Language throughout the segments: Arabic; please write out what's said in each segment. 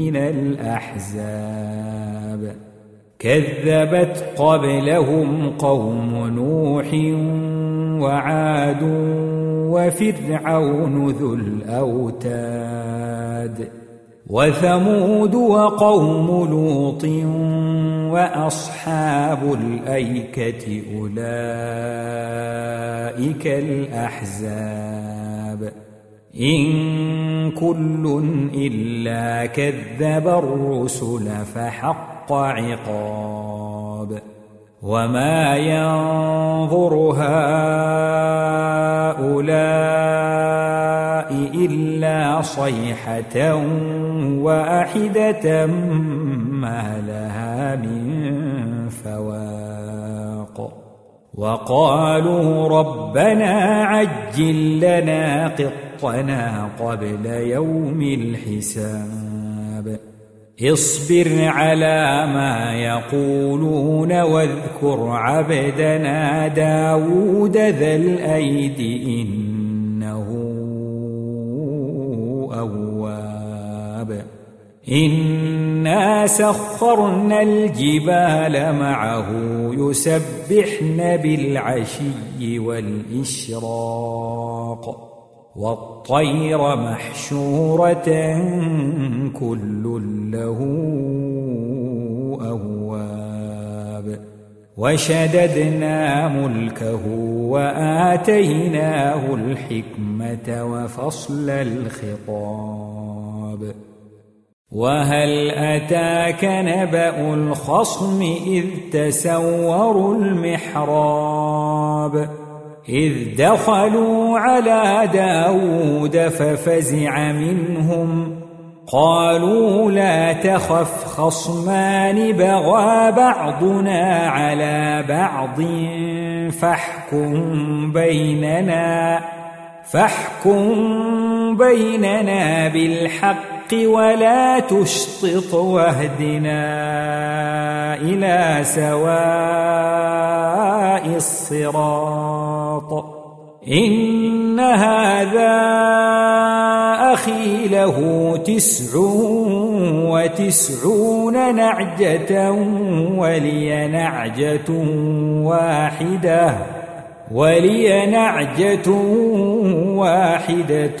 من الأحزاب. كذبت قبلهم قوم نوح وعاد وفرعون ذو الأوتاد. وثمود وقوم لوط وأصحاب الأيكة أولئك الأحزاب. إن كل إلا كذب الرسل فحق عقاب وما ينظر هؤلاء إلا صيحة واحدة ما لها من فواق وقالوا ربنا عجل لنا قطنا قبل يوم الحساب. اصبر على ما يقولون واذكر عبدنا داود ذا الأيد إنه أواب. إنا سخرنا الجبال معه يسبحن بالعشي والإشراق. والطير محشورة كل له أواب وشددنا ملكه وآتيناه الحكمة وفصل الخطاب. وهل أتاك نبأ الخصم إذ تسوروا المحراب؟ إذ دخلوا على داود ففزع منهم. قالوا لا تخف خصمان بغى بعضنا على بعض فاحكم بيننا فاحكم بيننا بالحق. ولا تشطط واهدنا إلى سواء الصراط. إن هذا أخي له تسع وتسعون نعجة ولي نعجة واحدة ولي نعجة واحدة.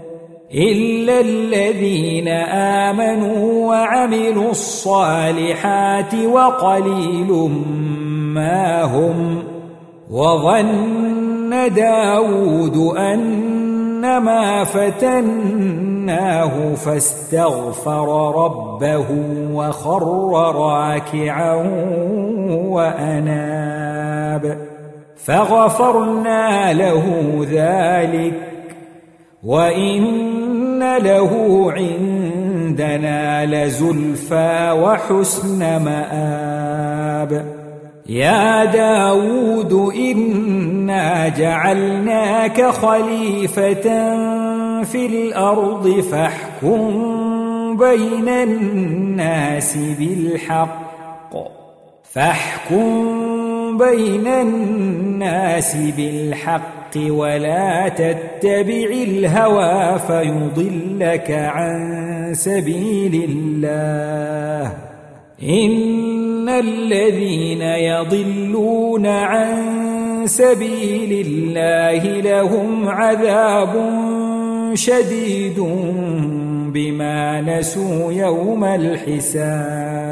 إلا الذين آمنوا وعملوا الصالحات وقليل ما هم وظن داود أنما فتناه فاستغفر ربه وخر راكعا وأناب فغفرنا له ذلك وإن له عندنا لزلفى وحسن مآب. يا داود إنا جعلناك خليفة في الأرض فاحكم بين الناس بالحق. فاحكم بين الناس بالحق. ولا تتبع الهوى فيضلك عن سبيل الله. إن الذين يضلون عن سبيل الله لهم عذاب شديد بما نسوا يوم الحساب.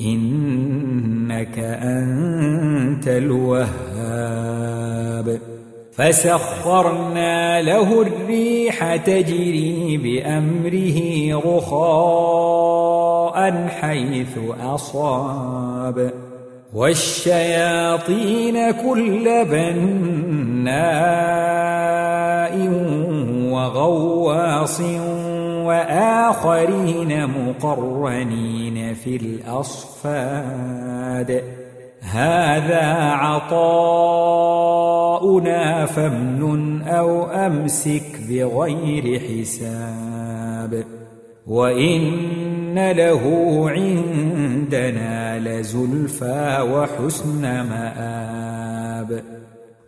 إنك أنت الوهاب. فسخرنا له الريح تجري بأمره رخاء حيث أصاب. والشياطين كل بناء وغواص وآخرين مقرنين في الأصفاد. هذا عطاؤنا فامنن أو أمسك بغير حساب. وإن له عندنا لزلفى وحسن مآب.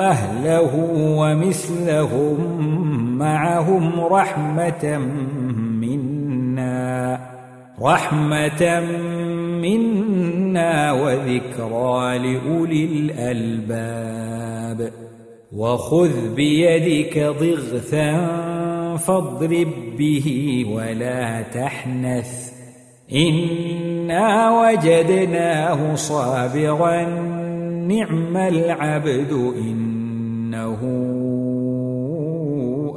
أهله ومثلهم معهم رحمة منا رحمة منا وذكرى لأولي الألباب. وخذ بيدك ضغثا فاضرب به ولا تحنث. إنا وجدناه صابرا نعم العبد إنه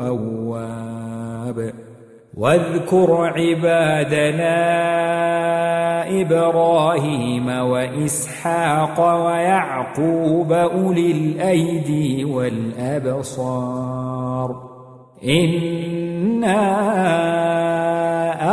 أواب. واذكر عبادنا إبراهيم وإسحاق ويعقوب أولي الأيدي والأبصار. إنا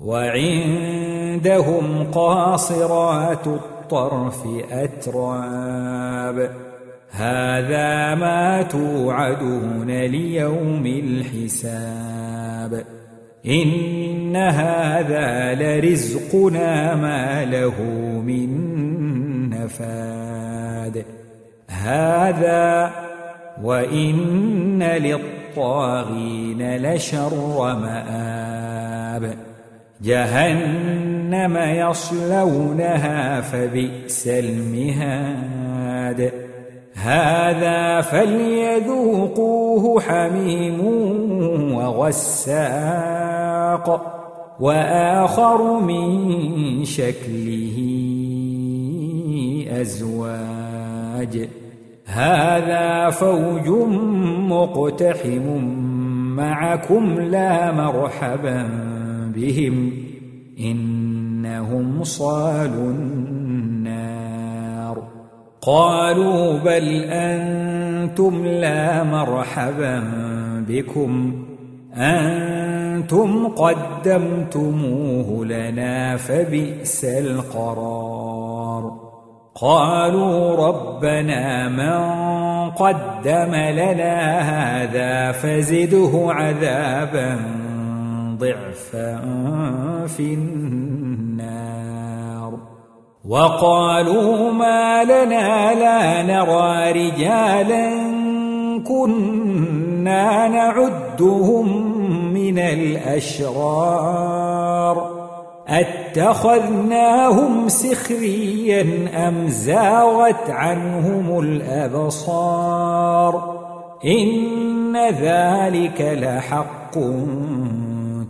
وعندهم قاصرات الطرف أتراب. هذا ما توعدون ليوم الحساب. إن هذا لرزقنا ما له من نفاد. هذا وإن للطاغين لشر مآب. جهنم يصلونها فبئس المهاد. هذا فليذوقوه حميم وغساق وآخر من شكله أزواج. هذا فوج مقتحم معكم لا مرحبا بهم إنهم صالوا النار. قالوا بل أنتم لا مرحبا بكم. أنتم قدمتموه لنا فبئس القرار. قالوا ربنا من قدم لنا هذا فزده عذابا ضعفا في النار. وقالوا ما لنا لا نرى رجالا كنا نعدهم من الأشرار. أتخذناهم سخريا أم زاغت عنهم الأبصار؟ إن ذلك لحق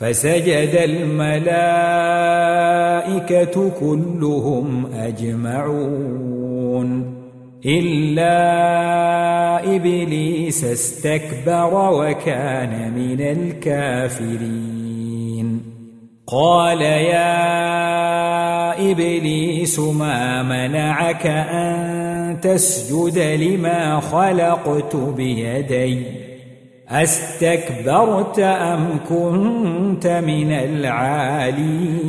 فسجد الملائكة كلهم أجمعون. إلا إبليس استكبر وكان من الكافرين. قال يا إبليس ما منعك أن تسجد لما خلقت بيدي؟ أستكبرت أم كنت من العالين؟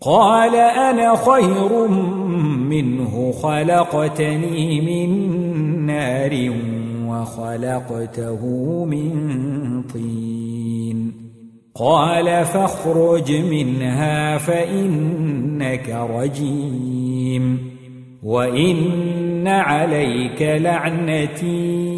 قال أنا خير منه خلقتني من نار وخلقته من طين. قال فاخرج منها فإنك رجيم وإن عليك لعنتي.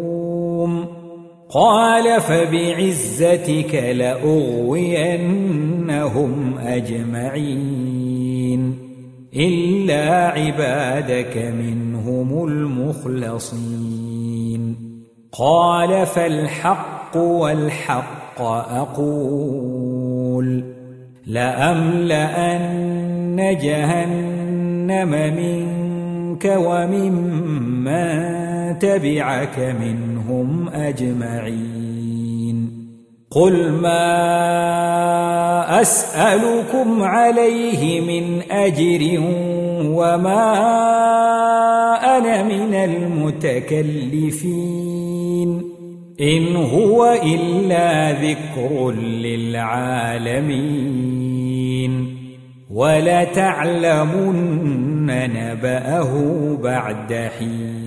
قال فبعزتك لأغوينهم أجمعين إلا عبادك منهم المخلصين قال فالحق والحق أقول لأملأن جهنم منك وممن تبعك منهم أجمعين. قل ما أسألكم عليه من أجر وما أنا من المتكلفين. إن هو إلا ذكر للعالمين. ولتعلمن نبأه بعد حين.